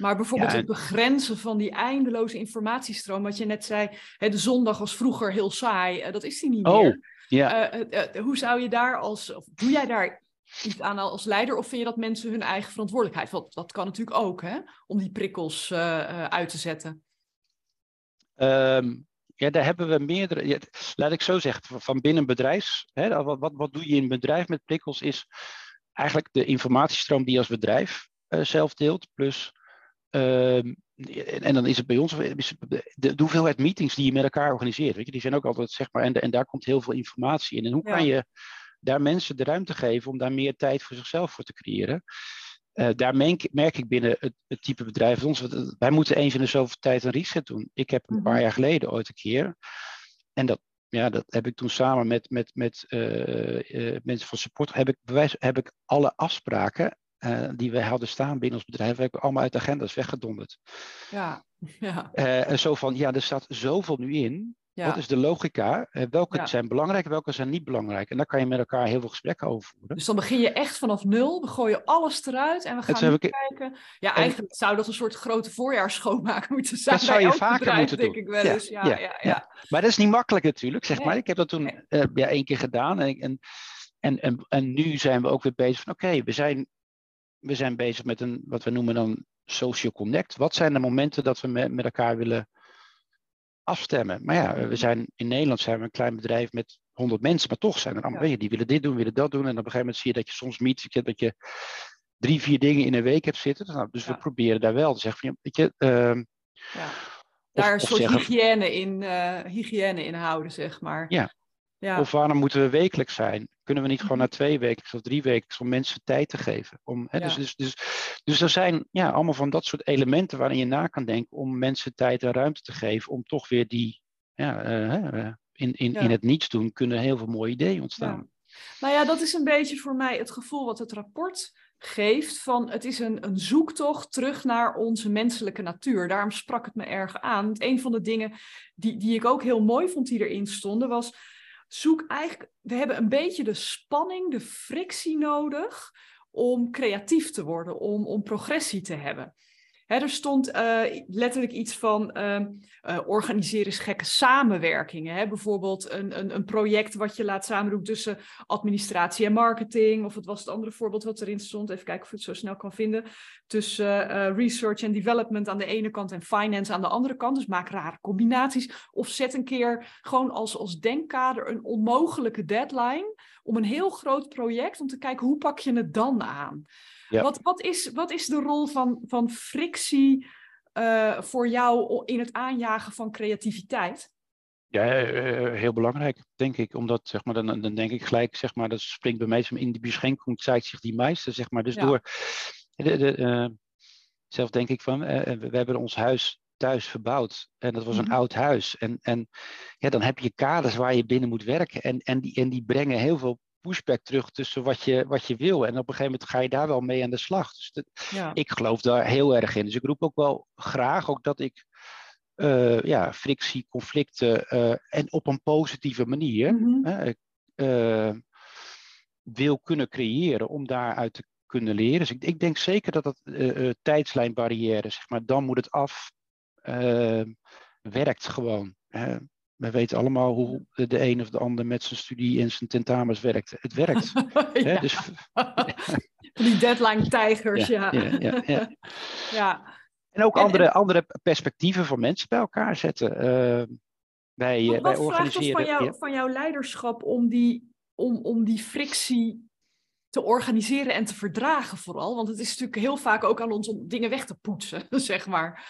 Maar bijvoorbeeld het begrenzen van die eindeloze informatiestroom, wat je net zei, hè, de zondag was vroeger heel saai, uh, dat is die niet
oh,
meer.
Ja.
Uh, hoe zou je daar als, of doe jij daar iets aan als leider, of vind je dat mensen hun eigen verantwoordelijkheid? Want dat kan natuurlijk ook, hè, om die prikkels uit te zetten.
Um, ja, daar hebben we meerdere. Ja, laat ik zo zeggen, van binnen bedrijfs. Hè, wat, wat, wat doe je in een bedrijf met prikkels? Is eigenlijk de informatiestroom die je als bedrijf zelf deelt, plus Ehm, en dan is het bij ons de, hoeveelheid meetings die je met elkaar organiseert. Weet je, die zijn ook altijd, zeg maar, en, en daar komt heel veel informatie in. En hoe kan je daar mensen de ruimte geven om daar meer tijd voor zichzelf voor te creëren? Uh, daar merk, ik binnen het, het, type bedrijf ons, wij moeten eens in de zoveel tijd een reset doen. Ik heb een paar mhm. jaar geleden ooit een keer, en dat, ja, dat heb ik toen samen met, met, met uh, uh, mensen van support, heb ik, bewijs, heb ik alle afspraken uh, die we hadden staan binnen ons bedrijf, heb ik allemaal uit de agenda's weggedonderd.
Ja, ja.
Uh, en zo van, ja, er staat zoveel nu in. Ja. Wat is de logica? Welke ja. zijn belangrijk, welke zijn niet belangrijk? En daar kan je met elkaar heel veel gesprekken over voeren.
Dus dan begin je echt vanaf nul, we gooien alles eruit en we gaan ik... kijken. Ja, eigenlijk en... zou dat een soort grote voorjaarsschoonmaak moeten zijn.
Dat zou je vaker bedrijf, moeten
denk
doen.
ik wel eens. Ja, ja, ja,
Maar dat is niet makkelijk natuurlijk, zeg nee. maar. Ik heb dat toen nee. ja, één keer gedaan. En, en, en, en, en nu zijn we ook weer bezig van, oké, okay, we zijn we zijn bezig met een, wat we noemen dan social connect. Wat zijn de momenten dat we met, met elkaar willen afstemmen? Maar ja, we zijn, in Nederland zijn we een klein bedrijf met 100 mensen, maar toch zijn er allemaal, ja. die willen dit doen, willen dat doen. En op een gegeven moment zie je dat je soms meet, dat je drie, vier dingen in een week hebt zitten. Nou, dus ja. we proberen daar wel te zeggen van, weet je... Uh,
ja. Daar een soort zeggen, hygiëne, in, uh, hygiëne in houden, zeg maar.
Ja. ja. Of waarom moeten we wekelijks zijn? Kunnen we niet gewoon na twee weken of drie weken om mensen tijd te geven? Om, hè, ja. dus, dus, dus, dus er zijn ja, allemaal van dat soort elementen waarin je na kan denken om mensen tijd en ruimte te geven om toch weer die, ja, uh, in, in, ja. in het niets doen kunnen heel veel mooie ideeën ontstaan.
Nou ja, dat is een beetje voor mij het gevoel wat het rapport geeft van het is een, een zoektocht terug naar onze menselijke natuur. Daarom sprak het me erg aan. Een van de dingen die, die ik ook heel mooi vond die erin stonden was zoek eigenlijk, we hebben een beetje de spanning, de frictie nodig om creatief te worden, om, om progressie te hebben. Er stond uh, letterlijk iets van uh, uh, organiseren is gekke samenwerkingen. Hè? Bijvoorbeeld een, een, een, project wat je laat samendoen tussen administratie en marketing. Of het was het andere voorbeeld wat erin stond. Even kijken of ik het zo snel kan vinden. Tussen research en development aan de ene kant en finance aan de andere kant. Dus maak rare combinaties. Of zet een keer gewoon als, als denkkader een onmogelijke deadline. Om een heel groot project, om te kijken hoe pak je het dan aan. Ja. Wat, wat, is, wat is de rol van, van frictie uh, voor jou in het aanjagen van creativiteit?
Ja, uh, heel belangrijk, denk ik. Omdat, zeg maar, dan, dan denk ik gelijk, zeg maar, dat springt bij mij in die beschenking, zeigt zich die meester, zeg maar. Dus ja. door, de, de, uh, zelf denk ik van, we hebben ons huis thuis verbouwd. En dat was een mm -hmm. oud huis. En, en ja, dan heb je kaders waar je binnen moet werken. En, en, die, en die brengen heel veel pushback terug tussen wat je, wat je wil. En op een gegeven moment ga je daar wel mee aan de slag. Dus dat, ja. ik geloof daar heel erg in. Dus ik roep ook wel graag ook dat ik uh, ja, frictie, conflicten uh, en op een positieve manier mm -hmm. uh, wil kunnen creëren om daaruit te kunnen leren. Dus ik, ik denk zeker dat dat tijdslijnbarrière, zeg maar, dan moet het af, werkt gewoon we weten allemaal hoe de een of de ander met zijn studie en zijn tentamens werkt. Het werkt.
ja. dus... Die deadline-tijgers, ja.
Ja, ja, ja.
ja.
En ook en, andere, en... andere perspectieven van mensen bij elkaar zetten. Uh, wij,
wat,
wij
wat
organiseren.
Van, jou, van jouw leiderschap om die, om, om die frictie te organiseren en te verdragen, vooral? Want het is natuurlijk heel vaak ook aan ons om dingen weg te poetsen, zeg maar.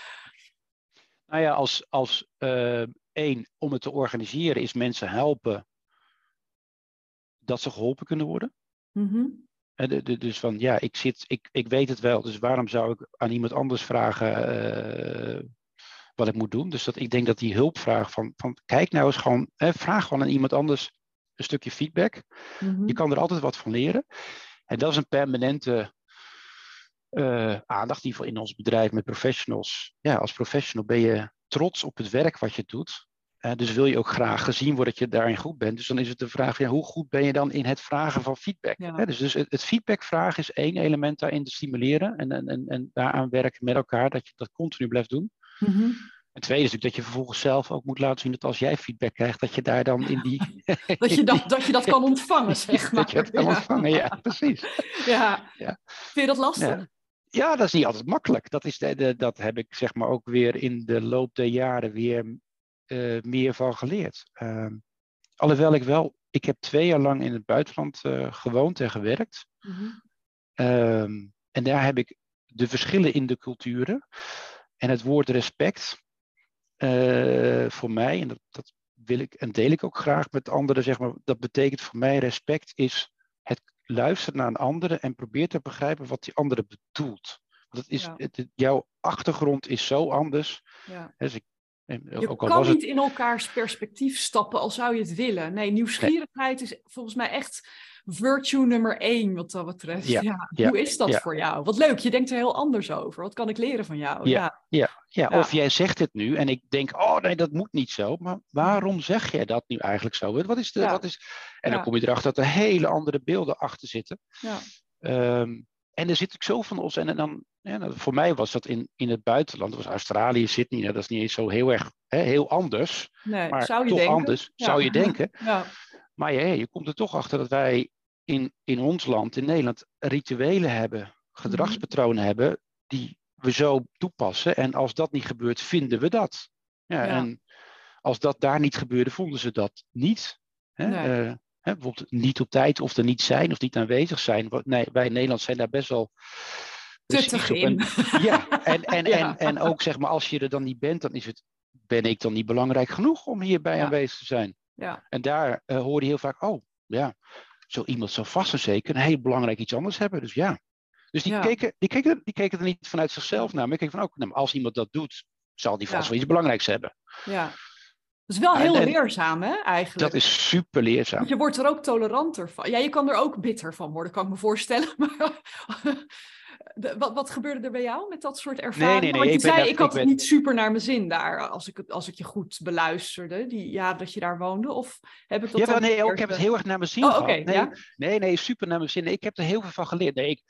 Nou ja, als, als uh, één, om het te organiseren, is mensen helpen dat ze geholpen kunnen worden.
Mm -hmm.
dus van ja, ik, zit, ik, ik weet het wel, dus waarom zou ik aan iemand anders vragen uh, wat ik moet doen? Dus dat, ik denk dat die hulpvraag van, van kijk nou eens gewoon, hè, vraag gewoon aan iemand anders een stukje feedback.
Mhm.
Je kan er altijd wat van leren. En dat is een permanente uh, aandacht, die voor in ons bedrijf met professionals. Ja, als professional ben je trots op het werk wat je doet. Uh, dus wil je ook graag gezien worden dat je daarin goed bent. Dus dan is het de vraag, ja, hoe goed ben je dan in het vragen van feedback?
Ja.
dus dus het, het feedback vragen is één element daarin te stimuleren en, en, en, en daaraan werken met elkaar, dat je dat continu blijft doen.
Mhm.
Het tweede is natuurlijk dat je vervolgens zelf ook moet laten zien dat als jij feedback krijgt, dat je daar dan in die.
dat, je dat, dat je dat kan ontvangen, zeg maar.
dat je dat kan ontvangen, ja, precies.
Ja.
Ja.
Vind je dat lastig?
Ja. Ja, dat is niet altijd makkelijk. Dat, is de, de, dat heb ik zeg maar ook weer in de loop der jaren weer uh, meer van geleerd. Uh, alhoewel ik wel, ik heb twee jaar lang in het buitenland uh, gewoond en gewerkt.
Mm -hmm.
um, en daar heb ik de verschillen in de culturen en het woord respect uh, voor mij, en dat, dat wil ik en deel ik ook graag met anderen, zeg maar, dat betekent voor mij respect is het luisteren naar een andere en probeer te begrijpen wat die andere bedoelt. Het is,
Ja.
het, het- jouw achtergrond is zo anders.
Ja.
Dus ik,
Je
ook al
kan niet in elkaars perspectief stappen al zou je het willen. Nee, nieuwsgierigheid is volgens mij echt virtue nummer één wat dat betreft.
Ja,
Ja,
ja,
Hoe is dat
ja.
voor jou? Wat leuk, je denkt er heel anders over. Wat kan ik leren van jou?
Ja.
Ja,
ja, of jij zegt het nu en ik denk, oh nee, dat moet niet zo. Maar waarom zeg jij dat nu eigenlijk zo? Wat is de, wat is, en dan kom je erachter dat er hele andere beelden achter zitten.
ja.
Ehm, en er zit ook zo van ons. En dan, ja, nou, voor mij was dat in, in het buitenland, dat was Australië, Sydney, nou, dat is niet eens zo heel erg hè, heel anders.
Nee,
Maar
zou je
toch
denken?
anders,
Ja.
zou je denken.
Ja,
Maar ja, je komt er toch achter dat wij in, in ons land, in Nederland, rituelen hebben, gedragspatronen hebben, die we zo toepassen. En als dat niet gebeurt, vinden we dat. Ja. En als dat daar niet gebeurde, vonden ze dat niet. Hè?
Nee.
Eh, hè, bijvoorbeeld niet op tijd of er niet zijn of niet aanwezig zijn. Nee, wij in Nederland zijn daar best wel precies op.
in.
En, ja, en, en,
Ja.
En, en ook zeg maar, als je er dan niet bent, dan is het, ben ik dan niet belangrijk genoeg om hierbij
Ja.
aanwezig te zijn.
Ja,
En daar eh, hoor je heel vaak, oh ja, zo iemand zou vast en zeker een heel belangrijk iets anders hebben. Dus ja. Dus die,
Ja.
keken, die, keken, die keken er niet vanuit zichzelf naar, maar ik keken van, ook, nou, maar als iemand dat doet, zal die vast wel iets belangrijks hebben.
ja. Dat is wel heel
en-
leerzaam, hè, eigenlijk.
Dat is super leerzaam.
Want je wordt er ook toleranter van. Ja, je kan er ook bitter van worden, kan ik me voorstellen. Maar de- wat, wat gebeurde er bij jou met dat soort ervaringen?
nee, nee,
Want je
ik
zei, ik had
ik
het
ben-
niet super naar mijn zin daar, als ik, het, als ik je goed beluisterde, die, ja, dat je daar woonde. Of heb ik dat
Ja, nee,
verkeerd,
ik heb het heel erg naar mijn zin
Oh,
gehad. nee,
ja.
nee, nee, super naar mijn zin. Ik heb er heel veel van geleerd. Nee, ik,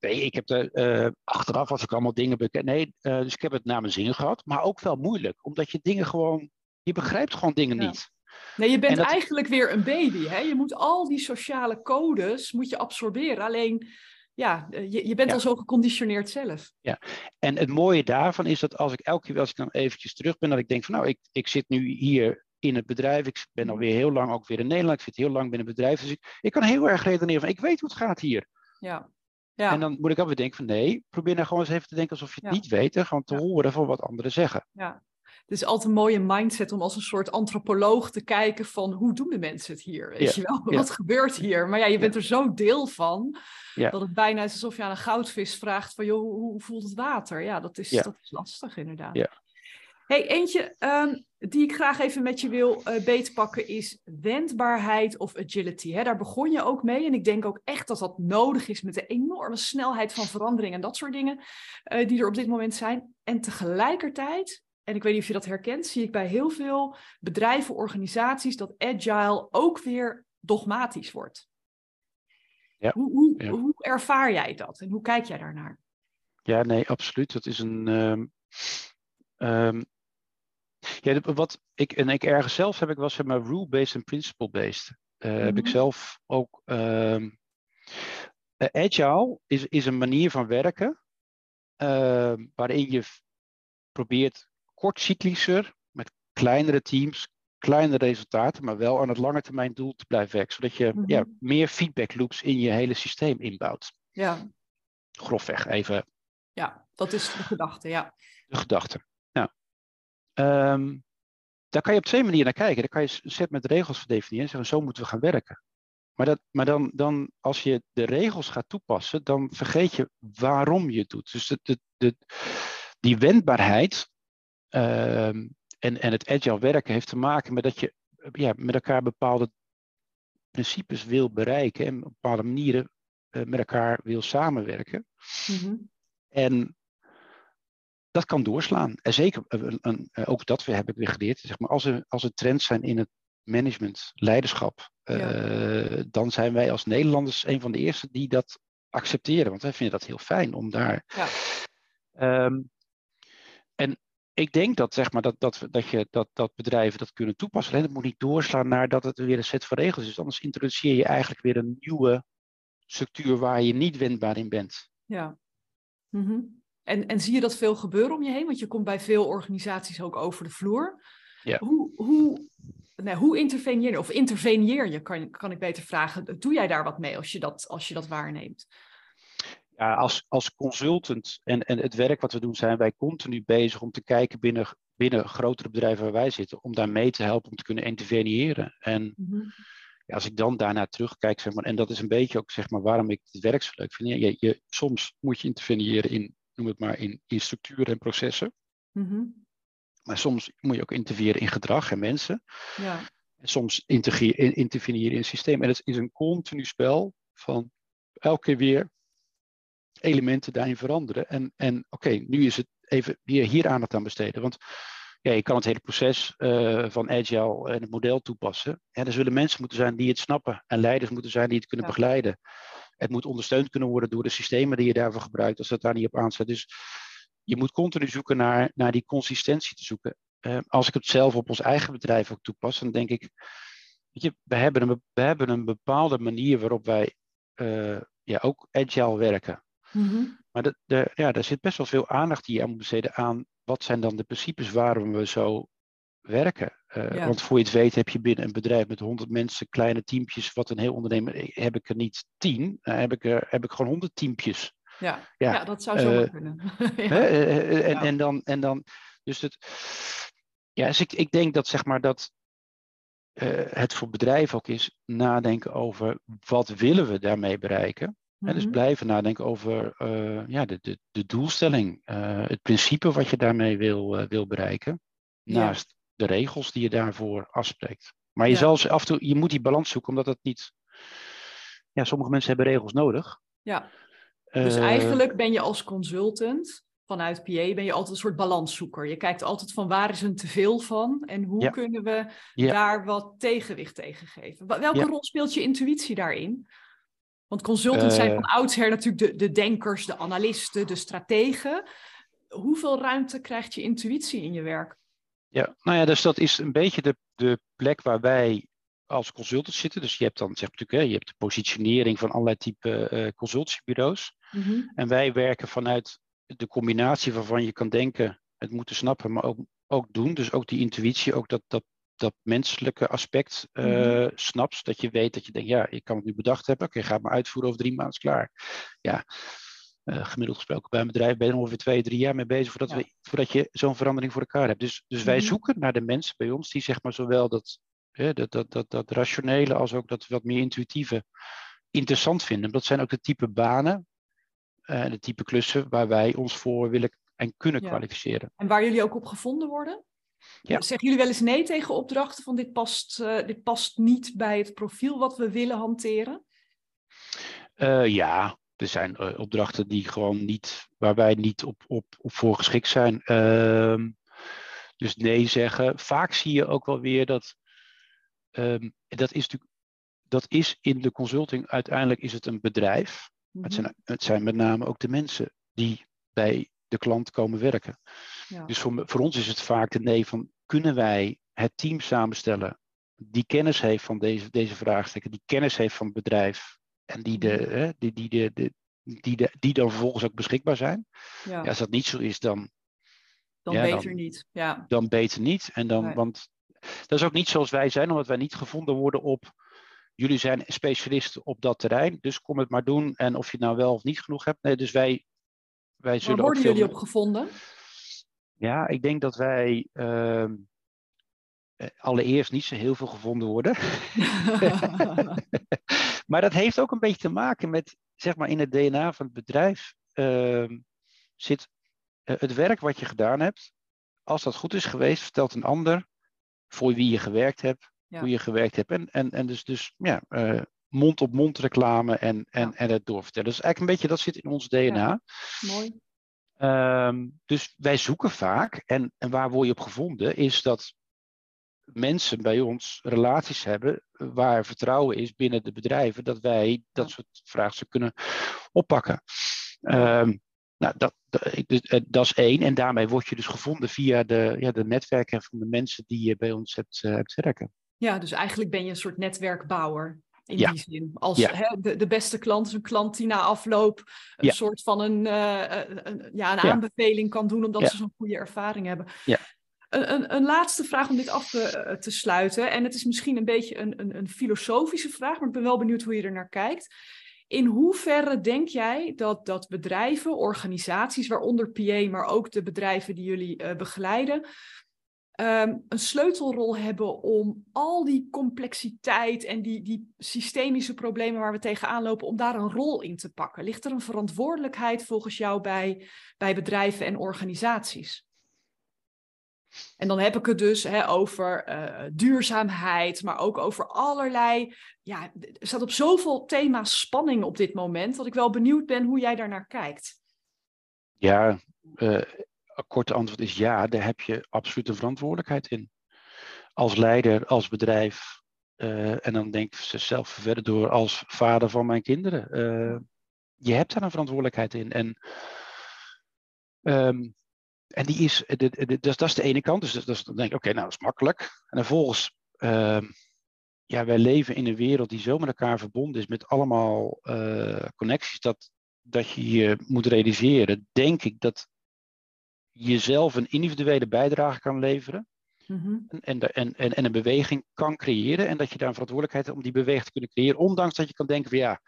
nee, ik heb er eh, achteraf was ik allemaal dingen bekend. Nee, eh, dus ik heb het naar mijn zin gehad, maar ook wel moeilijk, omdat je dingen gewoon, je begrijpt gewoon dingen
Ja.
niet.
Nee, je bent
dat-
eigenlijk weer een baby. Hè? Je moet al die sociale codes moet je absorberen. Alleen, ja, eh, je, je bent
Ja.
al zo geconditioneerd zelf.
En het mooie daarvan is dat als ik elke keer als ik dan eventjes terug ben, dat ik denk van nou, ik, ik zit nu hier in het bedrijf. Ik ben
Mhm.
alweer heel lang ook weer in Nederland. Ik zit heel lang binnen het bedrijf. Dus ik, ik kan heel erg redeneren van ik weet hoe het gaat hier.
Ja. Ja.
En dan moet ik alweer denken van nee, probeer nou gewoon eens even te denken alsof je het
Ja.
niet weet. En gewoon te
Ja.
horen van wat anderen zeggen.
Ja. Het is altijd een mooie mindset om als een soort antropoloog te kijken van hoe doen de mensen het hier? Weet
Ja,
je wel,
ja.
wat gebeurt hier? Maar ja, je bent er zo deel van,
Ja.
dat het bijna is alsof je aan een goudvis vraagt van joh, hoe, voelt het water? Ja, dat is, dat is lastig inderdaad.
Ja.
Hey, eentje ehm, die ik graag even met je wil eh beetpakken is wendbaarheid of agility. Hè, daar begon je ook mee en ik denk ook echt dat dat nodig is met de enorme snelheid van verandering en dat soort dingen eh, die er op dit moment zijn. En tegelijkertijd, en ik weet niet of je dat herkent, zie ik bij heel veel bedrijven, organisaties dat agile ook weer dogmatisch wordt.
Ja,
Hoe, hoe,
ja.
hoe ervaar jij dat en hoe kijk jij daarnaar?
Ja, nee, absoluut. Dat is een. ehm, ehm, ja, wat ik, en ik ergens zelf heb ik wel zeg maar rule-based en principle-based. Eh, Heb ik
Mhm.
zelf ook. ehm, eh, agile is, is een manier van werken waarin je probeert kortcyclischer met kleinere teams, kleinere resultaten, maar wel aan het lange termijn doel te blijven werken, zodat je
Mhm.
ja, meer feedback loops in je hele systeem inbouwt.
Ja,
Grofweg even
ja, dat is de gedachte, ja.
de gedachte. Nou, ehm, daar kan je op twee manieren naar kijken. Daar kan je een set met regels voor definiëren en zeggen, zo moeten we gaan werken. maar dat, maar dan, dan, als je de regels gaat toepassen, dan vergeet je waarom je het doet. Dus de, de, de, die wendbaarheid en, en het agile werken heeft te maken met dat je ja, met elkaar bepaalde principes wil bereiken en op bepaalde manieren uh, met elkaar wil samenwerken. Mm-hmm. En dat kan doorslaan. En zeker, uh, uh, ook dat heb ik weer geleerd, zeg maar, als, er, als er trends zijn in het management, leiderschap, ja. dan zijn wij als Nederlanders een van de eerste die dat accepteren. Want wij vinden dat heel fijn om daar. Ja. Um, en ik denk dat, zeg maar, dat, dat, dat, je, dat, dat bedrijven dat kunnen toepassen. Het moet niet doorslaan naar dat het weer een set van regels is. Anders introduceer je eigenlijk weer een nieuwe structuur waar je niet wendbaar in bent.
Ja. Mm en, en zie je dat veel gebeuren om je heen? Want je komt bij veel organisaties ook over de vloer. Ja. Hoe, hoe, nou, hoe interveneer je, of interveneer je, kan, kan ik beter vragen. Doe jij daar wat mee als je dat, als je dat waarneemt?
Ja, als, als consultant en, en het werk wat we doen, zijn wij continu bezig om te kijken binnen, binnen grotere bedrijven waar wij zitten, om daar mee te helpen om te kunnen interveneren. En mhm. ja, als ik dan daarna terugkijk, zeg maar, en dat is een beetje ook zeg maar, waarom ik het werk zo leuk vind. Je, je, soms moet je interveneren in, noem het maar, in, in structuren en processen. Mhm. Maar soms moet je ook interveneren in gedrag en mensen. Ja. En soms interveneren in systeem. En het is een continu spel van elke keer weer elementen daarin veranderen. En, en oké, nu is het even weer hier aandacht aan besteden. Want ja, je kan het hele proces uh, van agile en het model toepassen. Ja, er zullen mensen moeten zijn die het snappen en leiders moeten zijn die het kunnen begeleiden. Het moet ondersteund kunnen worden door de systemen die je daarvoor gebruikt, als dat daar niet op aanzet. Dus je moet continu zoeken naar, naar die consistentie te zoeken. Uh, als ik het zelf op ons eigen bedrijf ook toepas, dan denk ik, weet je, we hebben een, we hebben een bepaalde manier waarop wij uh, ja, ook agile werken. Mhm. Maar de, de, ja, er zit best wel veel aandacht die je moet besteden aan wat zijn dan de principes waarom we zo werken. Uh, Want voor je het weet heb je binnen een bedrijf met 100 mensen, kleine teampjes, wat een heel ondernemer, heb ik er niet tien, uh, heb, ik er, heb ik gewoon 100 teampjes.
Ja, ja. ja dat zou zo uh, kunnen.
en, en, dan, en dan, dus het, ja, dus ik, ik denk dat zeg maar dat het voor bedrijven ook is nadenken over wat willen we daarmee bereiken dus mhm. blijven nadenken over uh, ja, de, de, de doelstelling, uh, het principe wat je daarmee wil, uh, wil bereiken, naast de regels die je daarvoor afspreekt. Maar je, ja. zal af en toe, je moet die balans zoeken, omdat het niet. Ja, sommige mensen hebben regels nodig.
Ja. Dus eigenlijk ben je als consultant vanuit PA ben je altijd een soort balanszoeker. Je kijkt altijd van waar is een teveel van en hoe kunnen we daar wat tegenwicht tegen geven. Welke rol speelt je intuïtie daarin? Want consultants zijn eh. van oudsher natuurlijk de, de denkers, de analisten, de strategen. Hoeveel ruimte krijgt je intuïtie in je werk?
Ja, nou ja, dus dat is een beetje de, de plek waar wij als consultants zitten. Dus je hebt dan zeg natuurlijk, hè, je hebt de positionering van allerlei type uh, consultancybureaus. Mhm. En wij werken vanuit de combinatie waarvan je kan denken, het moeten snappen, maar ook, ook doen. Dus ook die intuïtie, ook dat, dat dat menselijke aspect uh, snapt. Dat je weet dat je denkt, ja, ik kan het nu bedacht hebben. Oké, okay, ga het maar uitvoeren over drie maanden, klaar. Ja, uh, gemiddeld gesproken bij een bedrijf ben je er ongeveer twee, drie jaar mee bezig voordat, we, voordat je zo'n verandering voor elkaar hebt. Dus, dus wij mhm. zoeken naar de mensen bij ons die zeg maar zowel dat, dat, dat, dat, dat rationele als ook dat wat meer intuïtieve interessant vinden. Dat zijn ook de type banen en uh, de type klussen waar wij ons voor willen en kunnen kwalificeren.
En waar jullie ook op gevonden worden? Ja. Zeggen jullie wel eens nee tegen opdrachten van dit past, uh, dit past niet bij het profiel wat we willen hanteren?
Uh, ja, er zijn uh, opdrachten die gewoon niet, waar wij niet op, op, op voor geschikt zijn. Ehm, dus nee zeggen. Vaak zie je ook wel weer dat, um, dat is natuurlijk, dat is in de consulting, uiteindelijk is het een bedrijf. Het, zijn, mhm. het zijn met name ook de mensen die bij de klant komen werken. Ja. Dus voor, voor ons is het vaak de nee van kunnen wij het team samenstellen die kennis heeft van deze, deze vraagstukken, die kennis heeft van het bedrijf en die, de, mhm. hè, die, die, de, de, die, de, die dan vervolgens ook beschikbaar zijn. Ja. als dat niet zo is, dan.
Dan beter niet. Ja.
Dan beter niet. En dan, Want dat is ook niet zoals wij zijn, omdat wij niet gevonden worden op. Jullie zijn specialisten op dat terrein, dus kom het maar doen. En of je nou wel of niet genoeg hebt. Nee, dus wij
wij zullen Waar worden jullie op gevonden?
Ja, ik denk dat wij. Uh, allereerst niet zo heel veel gevonden worden. maar dat heeft ook een beetje te maken met, zeg maar, in het DNA van het bedrijf ehm, zit het werk wat je gedaan hebt. Als dat goed is geweest, vertelt een ander voor wie je gewerkt hebt, hoe je gewerkt hebt. En, en, en dus, dus ja, mond-op-mond reclame en, en, en het doorvertellen. Dus eigenlijk een beetje dat zit in ons DNA.
Mooi.
Ehm, dus wij zoeken vaak, en, en waar word je op gevonden, is dat mensen bij ons relaties hebben waar vertrouwen is binnen de bedrijven dat wij dat soort vraagstukken kunnen oppakken. Um, nou, dat, eh, dat, is één. En daarmee word je dus gevonden via de, ja, de netwerken van de mensen die je bij ons hebt, uh, hebt werken.
Ja, dus eigenlijk ben je een soort netwerkbouwer in die zin. Als hè, de, de beste klant is een klant die na afloop een soort van een, uh, een ja, een aanbeveling kan doen omdat ze zo'n goede ervaring hebben.
Ja.
Een, een, een, laatste vraag om dit af te, te, sluiten. En het is misschien een beetje een, een, een filosofische vraag, maar ik ben wel benieuwd hoe je er naar kijkt. In hoeverre denk jij dat, dat bedrijven, organisaties, waaronder PA, maar ook de bedrijven die jullie uh, begeleiden, Ehm, een sleutelrol hebben om al die complexiteit en die, die systemische problemen waar we tegenaan lopen, om daar een rol in te pakken? Ligt er een verantwoordelijkheid volgens jou bij, bij bedrijven en organisaties? En dan heb ik het dus hè, over uh, duurzaamheid, maar ook over allerlei. Ja, er staat op zoveel thema's spanning op dit moment, dat ik wel benieuwd ben hoe jij daarnaar kijkt.
Ja, uh, korte antwoord is ja, daar heb je absoluut een verantwoordelijkheid in. Als leider, als bedrijf. Uh, en dan denk ik zelf verder door als vader van mijn kinderen. Uh, je hebt daar een verantwoordelijkheid in. En, um, en die is, de, dat, is de ene kant. Dus, dus dan denk ik, oké, nou dat is makkelijk. En dan volgens, uh, ja, wij leven in een wereld die zo met elkaar verbonden is met allemaal connecties. Dat, dat je je moet realiseren, denk ik, dat jezelf een individuele bijdrage kan leveren. Mm-hmm. en, en, en, en, een beweging kan creëren. En dat je daar een verantwoordelijkheid hebt om die beweging te kunnen creëren. Ondanks dat je kan denken van ja,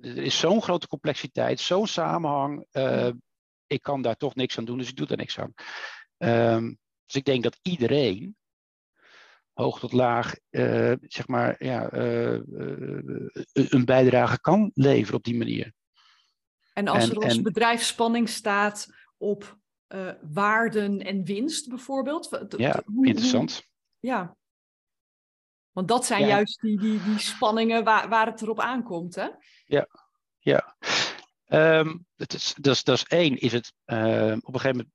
er is zo'n grote complexiteit, zo'n samenhang. Uh, ik kan daar toch niks aan doen, dus ik doe daar niks aan. Um, dus ik denk dat iedereen, hoog tot laag, uh, zeg maar, ja, uh, een bijdrage kan leveren op die manier.
En als er als bedrijf spanning staat op uh, waarden en winst bijvoorbeeld.
Ja, interessant.
ja. Want dat zijn juist die, die, die spanningen waar, waar het erop aankomt, hè?
Ja, ja. Um, het is, dat, is, dat is één, is het uh, op een gegeven moment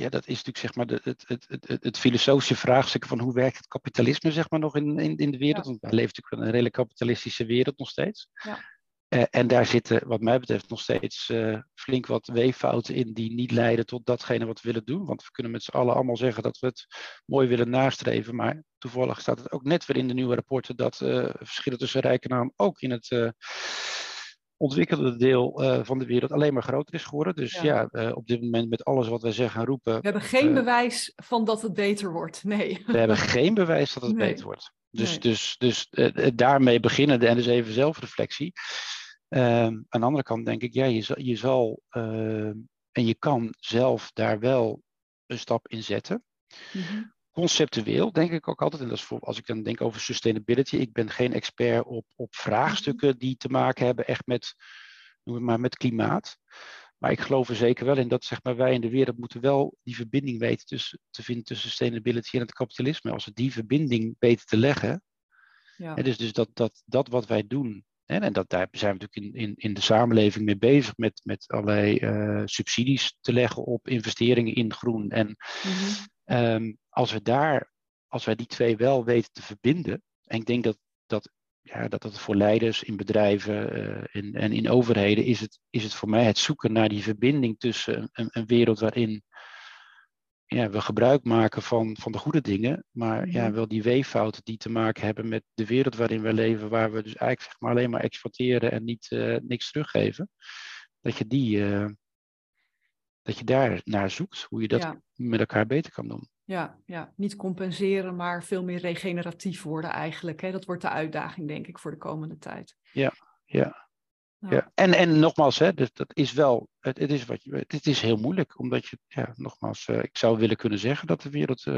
ja, dat is natuurlijk zeg maar de, het, het, het, het, filosofische vraagstuk van hoe werkt het kapitalisme zeg maar nog in, in, in de wereld. Want wij leven natuurlijk in een redelijk kapitalistische wereld nog steeds.
Ja.
Uh, en daar zitten, wat mij betreft, nog steeds uh, flink wat weeffouten in die niet leiden tot datgene wat we willen doen. Want we kunnen met z'n allen allemaal zeggen dat we het mooi willen nastreven. Maar toevallig staat het ook net weer in de nieuwe rapporten dat uh, verschillen tussen rijk en arm ook in het ontwikkelde deel van de wereld alleen maar groter is geworden. Dus ja, ja op dit moment met alles wat wij zeggen en roepen.
We hebben geen bewijs van dat het beter wordt. Nee.
We hebben geen bewijs dat het beter wordt. Dus, nee. dus, dus daarmee beginnen en dus even zelfreflectie. Um, aan de andere kant denk ik, ja, je zal, je zal uh, en je kan zelf daar wel een stap in zetten. Mm-hmm. Conceptueel denk ik ook altijd, en dat is voor, als ik dan denk over sustainability, ik ben geen expert op, op vraagstukken mm-hmm. die te maken hebben echt met, noem het maar, met klimaat. Maar ik geloof er zeker wel in dat zeg maar, wij in de wereld moeten wel die verbinding weten tussen, te vinden tussen sustainability en het kapitalisme. Als we die verbinding weten te leggen, ja. dus, dus dat, dat, dat wat wij doen, en dat, daar zijn we natuurlijk in, in, in de samenleving mee bezig met, met allerlei uh, subsidies te leggen op investeringen in groen. En mm-hmm. um, als we daar, als wij die twee wel weten te verbinden, en ik denk dat dat, ja, dat, dat voor leiders in bedrijven uh, in, en in overheden is het, is het voor mij het zoeken naar die verbinding tussen een, een wereld waarin ja, we gebruik maken van, van de goede dingen, maar ja, mhm. wel die weeffouten die te maken hebben met de wereld waarin we leven, waar we dus eigenlijk zeg maar, alleen maar exporteren en niet, uh, niks teruggeven, dat je, die, uh, dat je daar naar zoekt, hoe je dat met elkaar beter kan doen.
Ja, ja, niet compenseren, maar veel meer regeneratief worden eigenlijk. Hè? Dat wordt de uitdaging, denk ik, voor de komende tijd.
Ja, ja. Ja. En, en nogmaals, hè, dus dat is wel, het, het, is wat je, het is heel moeilijk, omdat je, ja, nogmaals, uh, ik zou willen kunnen zeggen dat de wereld uh,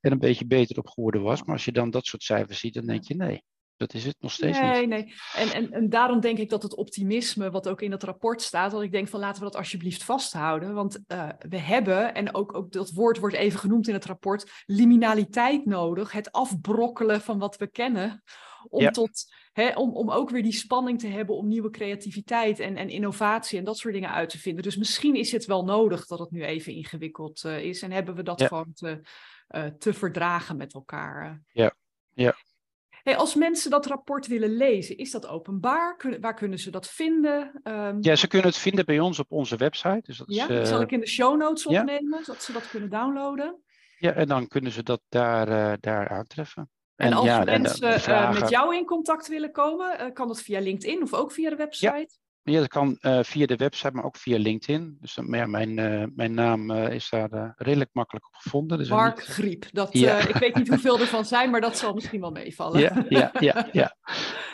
er een beetje beter op geworden was, maar als je dan dat soort cijfers ziet, dan denk je nee. Dat is het nog steeds
nee,
niet.
Nee, en, en, en daarom denk ik dat het optimisme, wat ook in dat rapport staat, dat ik denk van laten we dat alsjeblieft vasthouden. Want uh, we hebben, en ook, ook dat woord wordt even genoemd in het rapport, liminaliteit nodig. Het afbrokkelen van wat we kennen. Om, ja. tot, hè, om, om ook weer die spanning te hebben om nieuwe creativiteit en, en innovatie en dat soort dingen uit te vinden. Dus misschien is het wel nodig dat het nu even ingewikkeld uh, is. En hebben we dat
ja.
gewoon te, uh, te verdragen met elkaar.
Ja, ja.
Hey, als mensen dat rapport willen lezen, is dat openbaar? Kun, waar kunnen ze dat vinden? Um...
Ja, ze kunnen het vinden bij ons op onze website. Dus dat
ja,
is, uh...
zal ik in de show notes opnemen, ja. zodat ze dat kunnen downloaden?
Ja, en dan kunnen ze dat daar, uh, daar aantreffen.
En, en als
ja,
mensen
en,
vragen... uh, met jou in contact willen komen, kan dat via LinkedIn of ook via de website?
Ja. Dat kan uh, via de website, maar ook via LinkedIn. Dus ja, mijn, uh, mijn naam is daar redelijk makkelijk op gevonden. Dus
Mark niet... Griep. Dat, ja. ik weet niet hoeveel er van zijn, maar dat zal misschien wel meevallen.
Ja, ja, ja, ja,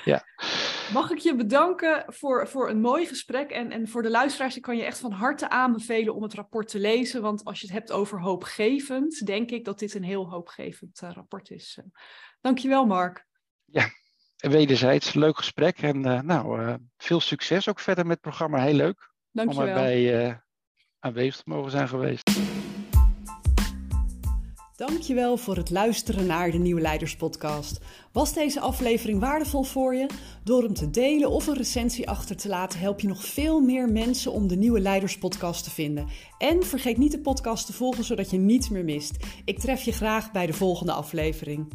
ja.
Mag ik je bedanken voor, voor een mooi gesprek. En, en voor de luisteraars, ik kan je echt van harte aanbevelen om het rapport te lezen. Want als je het hebt over hoopgevend, denk ik dat dit een heel hoopgevend rapport is. Dankjewel, Mark.
Ja, wederzijds leuk gesprek. En uh, nou, uh, veel succes ook verder met het programma. Heel leuk
Dankjewel.
om erbij uh, aanwezig te mogen zijn geweest.
Dankjewel voor het luisteren naar de Nieuwe Leiders podcast. Was deze aflevering waardevol voor je? Door hem te delen of een recensie achter te laten help je nog veel meer mensen om de Nieuwe Leiders podcast te vinden. En vergeet niet de podcast te volgen zodat je niets meer mist. Ik tref je graag bij de volgende aflevering.